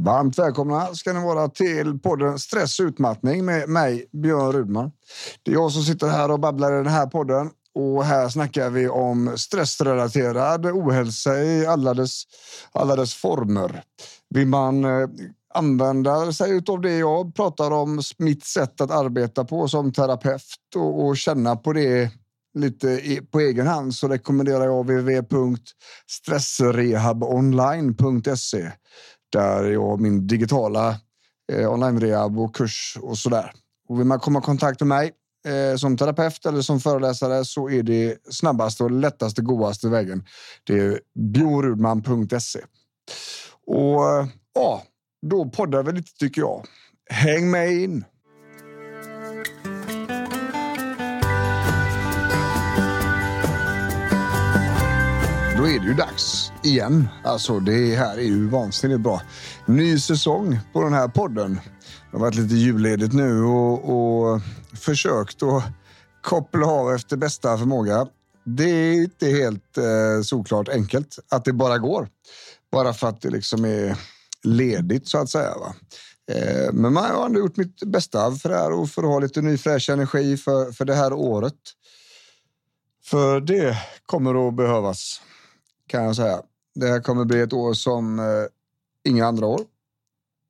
Varmt välkomna ska ni vara till podden Stress och utmattning med mig, Björn Rudman. Det är jag som sitter här och babblar i den här podden. Och här snackar vi om stressrelaterad ohälsa i alla dess, alla dess former. Vill man eh, använda sig av det jag pratar om, mitt sätt att arbeta på som terapeut och, och känna på det lite på egen hand så rekommenderar jag www.stressrehabonline.se där jag min digitala eh, online-rehab och kurs och så där. Och vill man komma i kontakt med mig eh, som terapeut eller som föreläsare så är det snabbaste och lättaste, godaste vägen. Det är biorudman.se. Och eh, ja, då poddar vi lite tycker jag. Häng med in! Då är det ju dags igen. Alltså, det här är ju vansinnigt bra. Ny säsong på den här podden. Det har varit lite julledigt nu och, och försökt att koppla av efter bästa förmåga. Det är inte helt eh, såklart enkelt att det bara går. Bara för att det liksom är ledigt så att säga. Va? Eh, men man har ändå gjort mitt bästa för det här och för att ha lite ny fräsch energi för, för det här året. För det kommer att behövas kan jag säga. Det här kommer bli ett år som eh, inga andra år.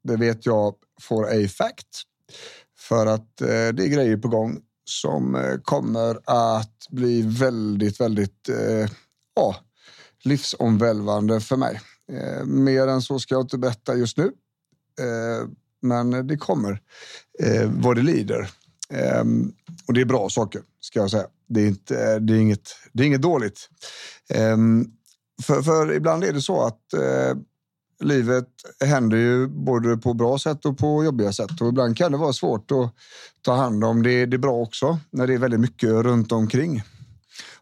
Det vet jag for a fact. För att eh, det är grejer på gång som eh, kommer att bli väldigt, väldigt eh, ja, livsomvälvande för mig. Eh, mer än så ska jag inte berätta just nu. Eh, men det kommer eh, vad det lider. Eh, och det är bra saker, ska jag säga. Det är, inte, det är, inget, det är inget dåligt. Ehm, för, för ibland är det så att eh, livet händer ju både på bra sätt och på jobbiga sätt. Och ibland kan det vara svårt att ta hand om det, det är bra också, när det är väldigt mycket runt omkring.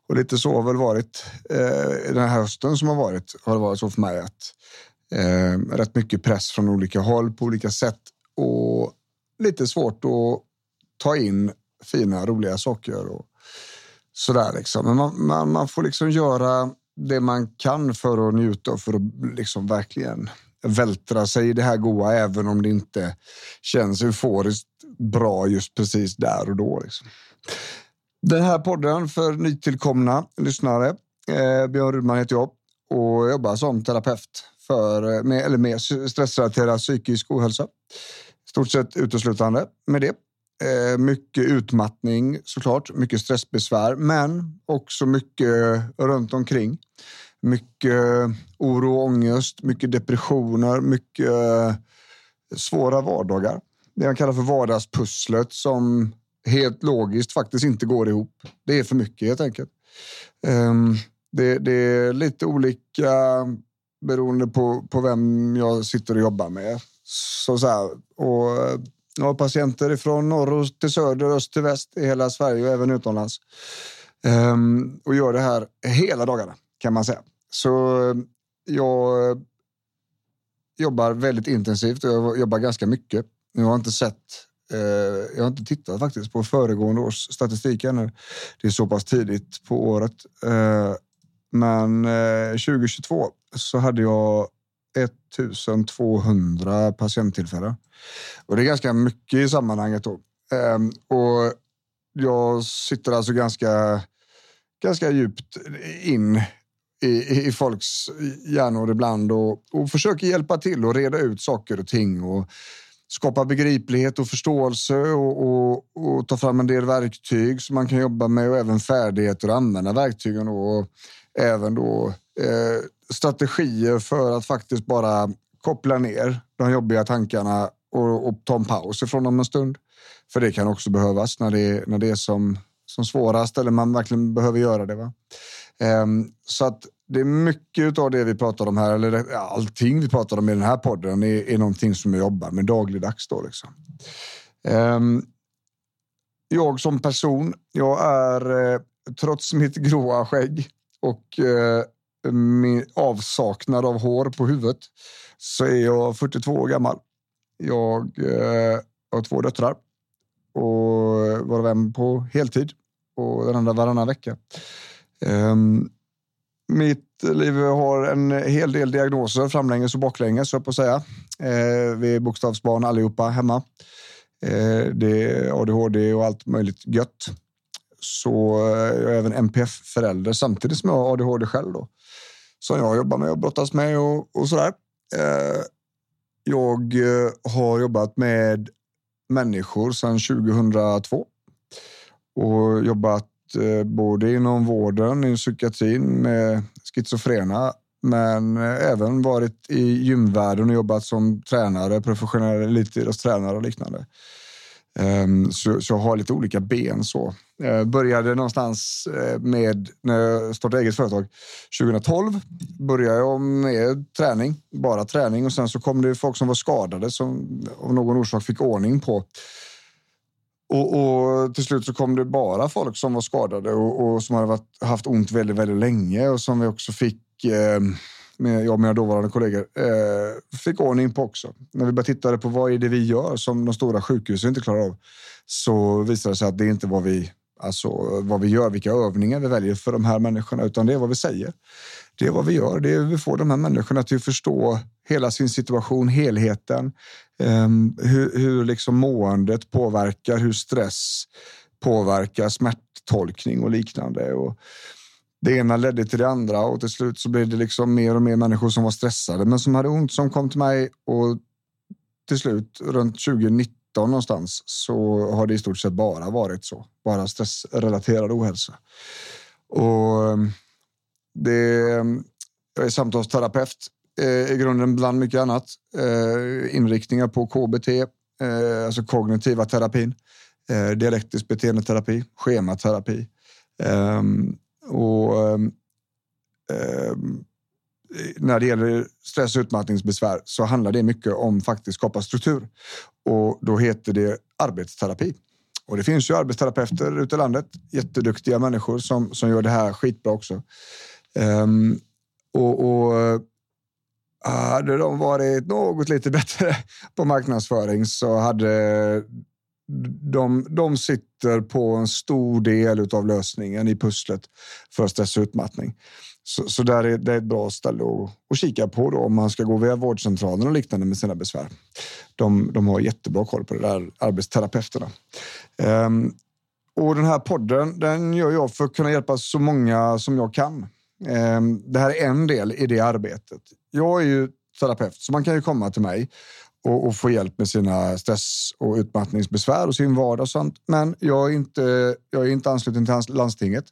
Och lite så har väl varit eh, den här hösten som har varit, har det varit så för mig att eh, rätt mycket press från olika håll på olika sätt och lite svårt att ta in fina, roliga saker och sådär liksom. Men man, man, man får liksom göra det man kan för att njuta och för att liksom verkligen vältra sig i det här goa, även om det inte känns euforiskt bra just precis där och då. Liksom. Den här podden för nytillkomna lyssnare. Eh, Björn Rudman heter jag och jobbar som terapeut för, eh, med, eller med stressrelaterad psykisk ohälsa. Stort sett uteslutande med det. Eh, mycket utmattning såklart, mycket stressbesvär, men också mycket eh, runt omkring. Mycket eh, oro och ångest, mycket depressioner, mycket eh, svåra vardagar. Det jag kallar för vardagspusslet som helt logiskt faktiskt inte går ihop. Det är för mycket helt enkelt. Ehm, det, det är lite olika beroende på, på vem jag sitter och jobbar med. Så, så här, och jag har patienter från norr till söder, öst till väst i hela Sverige och även utomlands. Ehm, och gör det här hela dagarna kan man säga. Så ehm, jag jobbar väldigt intensivt och jag jobbar ganska mycket. Jag har inte sett eh, jag har inte tittat faktiskt på föregående års statistik ännu. Det är så pass tidigt på året. Eh, men eh, 2022 så hade jag 1200 patienttillfällen. Och det är ganska mycket i sammanhanget. Då. Ehm, och jag sitter alltså ganska, ganska djupt in i, i folks hjärnor ibland och, och försöker hjälpa till och reda ut saker och ting och skapa begriplighet och förståelse och, och, och, ta fram en del verktyg som man kan jobba med och även färdigheter och använda verktygen och även då eh, strategier för att faktiskt bara koppla ner de jobbiga tankarna och, och ta en paus ifrån dem en stund. För det kan också behövas när det, när det är som, som svårast eller man verkligen behöver göra det. Va? Um, så att det är mycket av det vi pratar om här, eller allting vi pratar om i den här podden är, är någonting som jag jobbar med dagligdags. Då, liksom. Um, jag som person, jag är eh, trots mitt gråa skägg och eh, min avsaknad av hår på huvudet så är jag 42 år gammal. Jag eh, har två döttrar och var en på heltid och den andra varannan vecka. Um, Mitt liv har en hel del diagnoser framlänges och baklänges, så på att säga. Eh, vi är bokstavsbarn allihopa hemma. Eh, det är ADHD och allt möjligt gött. Så eh, jag är även NPF-förälder samtidigt som jag har ADHD själv. Då, som jag jobbar med och brottas med och, och sådär. Eh, jag eh, har jobbat med människor sedan 2002 och jobbat eh, både inom vården, i psykiatrin med schizofrena, men eh, även varit i gymvärlden och jobbat som tränare, professionell elitidrottstränare och liknande. Ehm, så, så jag har lite olika ben så. Jag började någonstans eh, med när jag startade eget företag 2012. Började jag med träning, bara träning och sen så kom det folk som var skadade som av någon orsak fick ordning på. Och, och till slut så kom det bara folk som var skadade och, och som hade varit, haft ont väldigt, väldigt länge och som vi också fick eh, med jag och mina dåvarande kollegor, eh, fick ordning på också. När vi började titta på vad är det vi gör som de stora sjukhusen inte klarar av, så visade det sig att det inte var vi Alltså vad vi gör, vilka övningar vi väljer för de här människorna, utan det är vad vi säger. Det är vad vi gör. Det är hur vi får de här människorna till att förstå hela sin situation, helheten, um, hur, hur liksom måendet påverkar, hur stress påverkar smärttolkning och liknande. Och det ena ledde till det andra och till slut så blev det liksom mer och mer människor som var stressade men som hade ont som kom till mig och till slut runt 2019 någonstans så har det i stort sett bara varit så. Bara stressrelaterad ohälsa. Och ehm, det, ehm, jag är samtalsterapeut eh, i grunden bland mycket annat. Eh, inriktningar på KBT, eh, alltså kognitiva terapin, dialektisk beteendeterapi, schematerapi. Ehm, och Eh, när det gäller stress och utmattningsbesvär så handlar det mycket om faktiskt skapa struktur och då heter det arbetsterapi. Och det finns ju arbetsterapeuter ute i landet, jätteduktiga människor som, som gör det här skitbra också. Um, och, och eh, hade de varit något lite bättre på marknadsföring så hade de, de sitter på en stor del av lösningen i pusslet för stress och utmattning. Så, så där är det ett bra ställe att, att kika på då, om man ska gå via vårdcentralen och liknande med sina besvär. De, de har jättebra koll på det där, arbetsterapeuterna. Um, och den här podden den gör jag för att kunna hjälpa så många som jag kan. Um, det här är en del i det arbetet. Jag är ju terapeut, så man kan ju komma till mig och, och, få hjälp med sina stress och utmattningsbesvär och sin vardag och sånt. Men jag är inte, jag är inte ansluten till landstinget.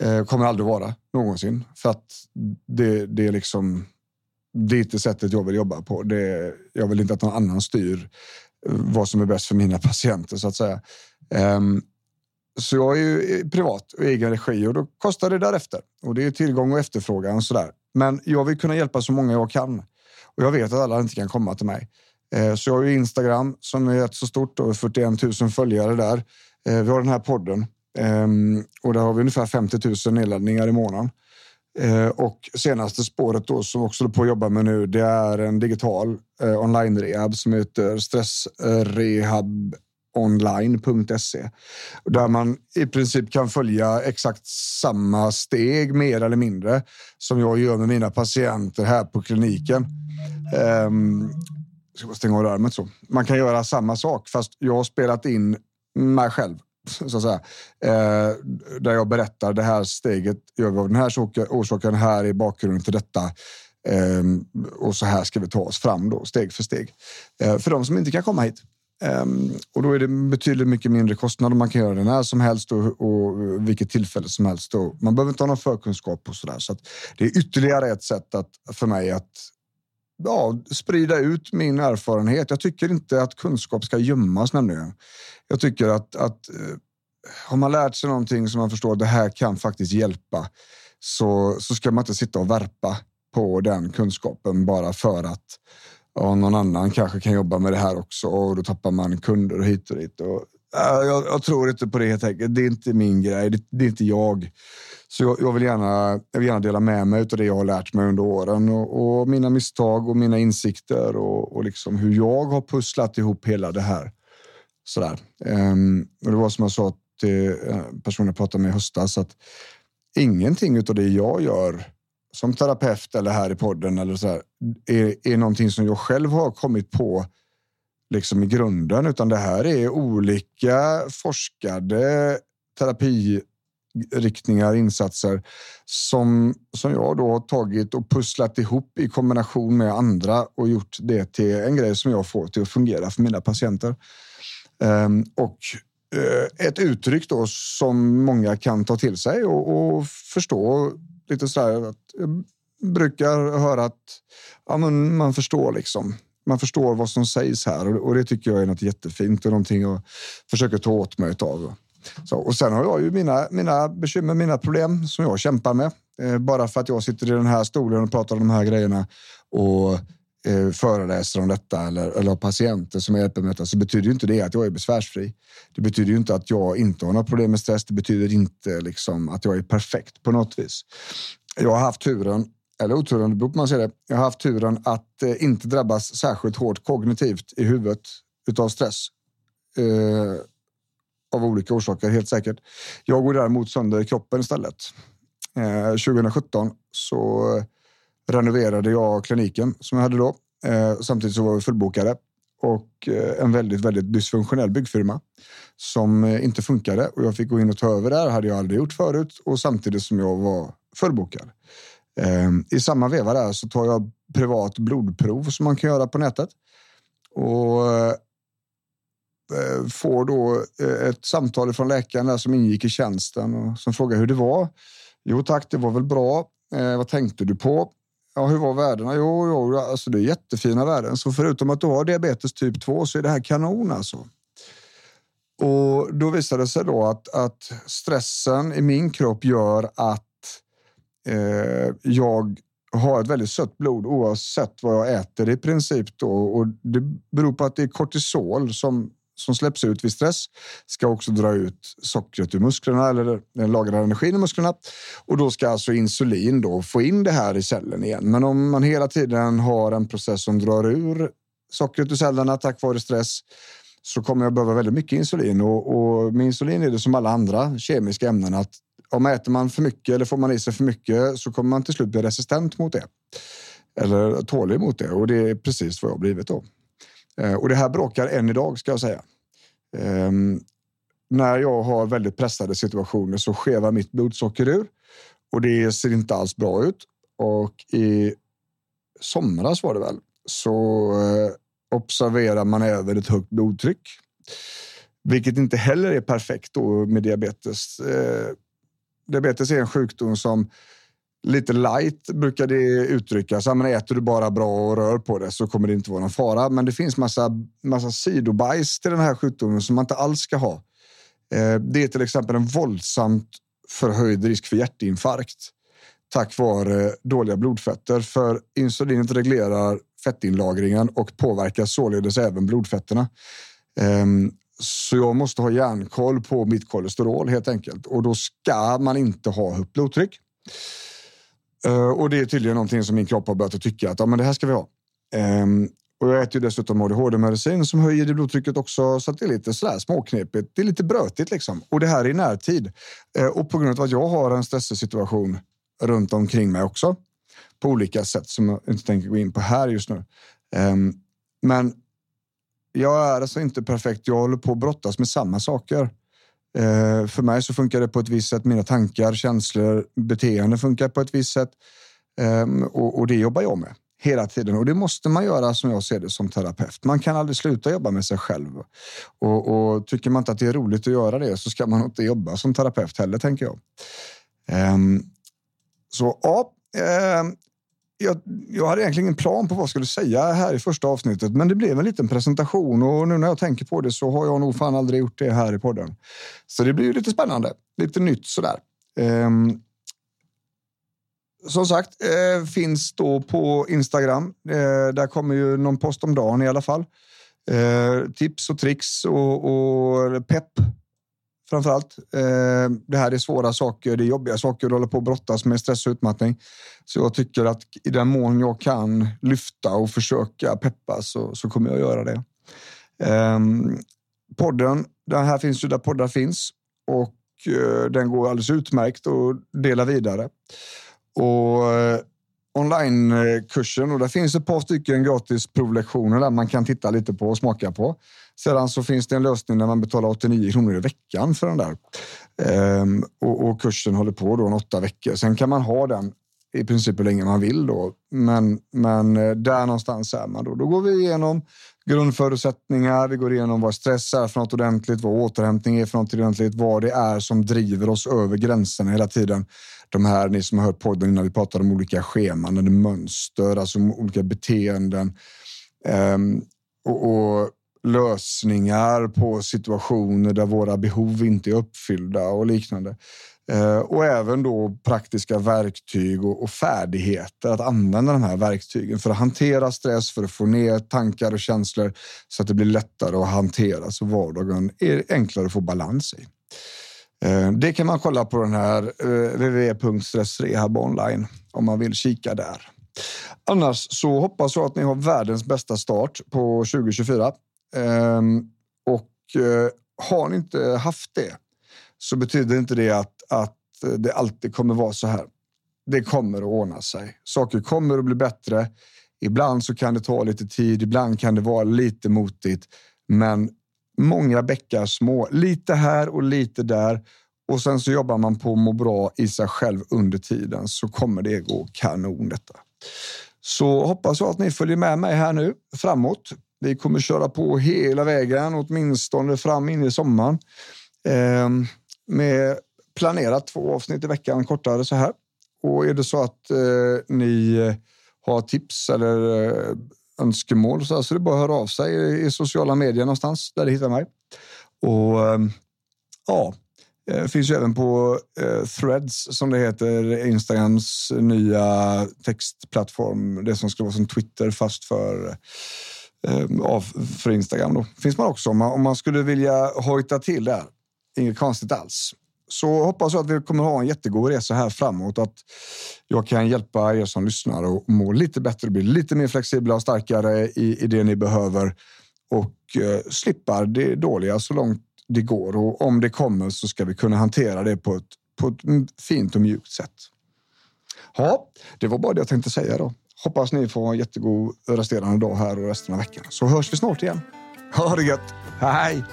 Eh, kommer aldrig vara någonsin för att det, det är liksom det är inte sättet jag vill jobba på. Det, jag vill inte att någon annan styr eh, vad som är bäst för mina patienter så att säga. Um, så jag är ju eh, privat och egen regi och då kostar det därefter. Och det är tillgång och efterfrågan och sådär. Men jag vill kunna hjälpa så många jag kan. Och jag vet att alla inte kan komma till mig. Eh, så jag har ju Instagram som är rätt så stort och 41 000 följare där. Vi har den här podden Ehm, och där har vi ungefär 50 000 nedladdningar i månaden. Ehm, och senaste spåret då som också på att jobba med nu, det är en digital eh, online-rehab som heter stressrehabonline.se. Där man i princip kan följa exakt samma steg, mer eller mindre, som jag gör med mina patienter här på kliniken. Um, ska bara stänga av larmet så. Man kan göra samma sak, fast jag har spelat in mig själv så att säga. Eh, där jag berättar det här steget gör vi av den här orsaken. Här är bakgrunden till detta. Eh, och så här ska vi ta oss fram då, steg för steg. Eh, för de som inte kan komma hit. Ehm, och då är det betydligt mycket mindre kostnader. Man kan göra det när som helst och, och vilket tillfälle som helst. Och man behöver inte ha någon förkunskap och så där. Så det är ytterligare ett sätt att, för mig att ja, sprida ut min erfarenhet. Jag tycker inte att kunskap ska gömmas nämligen. Jag tycker att, att eh, har man lärt sig någonting som man förstår att det här kan faktiskt hjälpa så, så ska man inte sitta och värpa på den kunskapen bara för att ja, någon annan kanske kan jobba med det här också och då tappar man kunder och hit och dit. Och, Eh, jag, jag, tror inte på det helt enkelt. Det är inte min grej. Det, det är inte jag. Så jag, jag, vill gärna, jag vill gärna dela med mig av det jag har lärt mig under åren och, och mina misstag och mina insikter och, och liksom hur jag har pusslat ihop hela det här. Sådär. Um, och det var som jag sa till eh, personen jag pratade med i höstas att ingenting av det jag gör som terapeut eller här i podden eller så här, är, är någonting som jag själv har kommit på liksom i grunden, utan det här är olika forskade terapiriktningar, insatser som, som jag då har tagit och pusslat ihop i kombination med andra och gjort det till en grej som jag får till att fungera för mina patienter. Um, och uh, ett uttryck då som många kan ta till sig och, och förstå lite så här. Att jag brukar höra att ja, men man förstår liksom man förstår vad som sägs här och det tycker jag är något jättefint och någonting jag försöker ta åt mig av. Så, och sen har jag ju mina, mina bekymmer, mina problem som jag kämpar med. Eh, bara för att jag sitter i den här stolen och pratar om de här grejerna och eh, föreläser om detta eller, eller har patienter som jag hjälper med detta så betyder ju inte det att jag är besvärsfri. Det betyder ju inte att jag inte har några problem med stress. Det betyder inte liksom att jag är perfekt på något vis. Jag har haft turen eller oturen, det beror på man ser det. Jag har haft turen att eh, inte drabbas särskilt hårt kognitivt i huvudet utav stress. Eh, av olika orsaker, helt säkert. Jag går däremot sönder kroppen istället. Eh, 2017 så renoverade jag kliniken som jag hade då. Eh, samtidigt så var vi fullbokade och eh, en väldigt, väldigt dysfunktionell byggfirma som eh, inte funkade och jag fick gå in och ta över där. hade jag aldrig gjort förut och samtidigt som jag var fullbokad. Ehm, I samma veva där så tar jag privat blodprov som man kan göra på nätet. Och eh, får då eh, ett samtal från läkaren där som ingick i tjänsten och som frågar hur det var. Jo tack, det var väl bra. Eh, vad tänkte du på? Ja, hur var värdena? Jo, jo alltså det är jättefina värden. Så förutom att du har diabetes typ 2 så är det här kanon alltså. Och då visade det sig då att, att stressen i min kropp gör att Eh, jag har ett väldigt sött blod oavsett vad jag äter i princip. Då. Och det beror på att det är kortisol som, som släpps ut vid stress. Ska också dra ut sockret ur musklerna eller den lagrade energin i musklerna. Och då ska alltså insulin då få in det här i cellen igen. Men om man hela tiden har en process som drar ur sockret ur cellerna tack vare stress så kommer jag behöva väldigt mycket insulin och, och med insulin är det som alla andra kemiska ämnen att om äter man för mycket eller får man i sig för mycket så kommer man till slut bli resistent mot det. Eller tålig mot det och det är precis vad jag har blivit då. Eh, och det här bråkar än idag ska jag säga. Um, när jag har väldigt pressade situationer så skevar mitt blodsocker ur och det ser inte alls bra ut. Och i somras var det väl så eh, observerar man även ett högt blodtryck. Vilket inte heller är perfekt då med diabetes. Eh, Diabetes är en sjukdom som lite light brukar det uttryckas. Men äter du bara bra och rör på det så kommer det inte vara någon fara. Men det finns massa, massa sidobajs till den här sjukdomen som man inte alls ska ha. Eh, det är till exempel en våldsamt förhöjd risk för hjärtinfarkt tack vare eh, dåliga blodfetter. För insulinet reglerar fettinlagringen och påverkar således även blodfetterna. Ehm, så jag måste ha järnkoll på mitt kolesterol helt enkelt. Och då ska man inte ha högt blodtryck. Eh, och det är tydligen någonting som min kropp har börjat tycka att ja, men det här ska vi ha. Ehm, och jag äter ju dessutom ADHD-medicin som höjer det blodtrycket också. Så det är lite sådär småknepigt. Det är lite brötigt liksom. Och det här är i närtid. Eh, och på grund av att jag har en stressig situation runt omkring mig också. På olika sätt som jag inte tänker gå in på här just nu. Ehm, men jag är alltså inte perfekt. Jag håller på att brottas med samma saker. Eh, för mig så funkar det på ett visst sätt. Mina tankar, känslor, beteende funkar på ett visst sätt. Eh, och, och, det jobbar jag med hela tiden. Och det måste man göra som jag ser det som terapeut. Man kan aldrig sluta jobba med sig själv. Och, och tycker man inte att det är roligt att göra det så ska man inte jobba som terapeut heller, tänker jag. Eh, så ja, ehm, jag, jag hade egentligen ingen plan på vad jag skulle säga här i första avsnittet, men det blev en liten presentation och nu när jag tänker på det så har jag nog fan aldrig gjort det här i podden. Så det blir lite spännande, lite nytt sådär. Um, som sagt, eh, finns då på Instagram. Eh, där kommer ju någon post om dagen i alla fall. Eh, tips och tricks och, och pepp framför allt. Eh, det här är svåra saker, det är jobbiga saker att hålla på och brottas med stress och utmattning. Så jag tycker att i den mån jag kan lyfta och försöka peppa så, så kommer jag göra det. Eh, podden, den här finns ju där poddar finns och eh, den går alldeles utmärkt att dela vidare. Och eh, onlinekursen och där finns ett par stycken gratis provlektioner där man kan titta lite på och smaka på. Sedan så finns det en lösning där man betalar 89 kronor i veckan för den där. Ehm, och, och, kursen håller på då en åtta veckor. Sen kan man ha den i princip hur länge man vill då. Men, men eh, där någonstans är man då. Då går vi igenom grundförutsättningar. Vi går igenom vad stress är för något ordentligt, vad återhämtning är för något ordentligt, vad det är som driver oss över gränserna hela tiden. De här, ni som har hört podden innan vi pratade om olika scheman eller mönster, alltså olika beteenden. Um, och, och lösningar på situationer där våra behov inte är uppfyllda och liknande. Eh, och även då praktiska verktyg och, färdigheter att använda de här verktygen för att hantera stress, för att få ner tankar och känslor så att det blir lättare att hantera så vardagen är enklare att få balans i. Eh, det kan man kolla på den här www.stressrehabonline www.stressrehab online om man vill kika där. Annars så hoppas jag att ni har världens bästa start på 2024. Ehm, och eh, har ni inte haft det så betyder inte det att, att eh, det alltid kommer vara så här. Det kommer att ordna sig. Saker kommer att bli bättre. Ibland så kan det ta lite tid, ibland kan det vara lite motigt. Men många bäckar små, lite här och lite där. Och sen så jobbar man på att må bra i sig själv under tiden så kommer det gå kanon detta. Så hoppas jag att ni följer med mig här nu framåt. Vi kommer köra på hela vägen, åtminstone fram in i sommaren. Eh, med planerat två avsnitt i veckan kortare så här. Och är det så att eh, ni har tips eller eh, önskemål så, här, så är bara att höra av sig i, i sociala medier någonstans där du hittar mig. Och ehm, ja, eh, finns ju även på eh, Threads som det heter, Instagrams nya textplattform. Det som skulle vara som Twitter fast för ehm, av för Instagram. Då. finns man också om man, om man skulle vilja hojta till där. Inget konstigt alls. Så hoppas jag att vi kommer ha en jättegod resa här framåt. Att jag kan hjälpa er som lyssnar och må lite bättre, bli lite mer flexibla och starkare i, i det ni behöver och eh, slippa det dåliga så långt det går. Och om det kommer så ska vi kunna hantera det på ett, på ett fint och mjukt sätt. Ja, det var bara det jag tänkte säga då. Hoppas ni får en jättegod resterande dag här och resten av veckan. Så hörs vi snart igen. Ha det gött. Hej!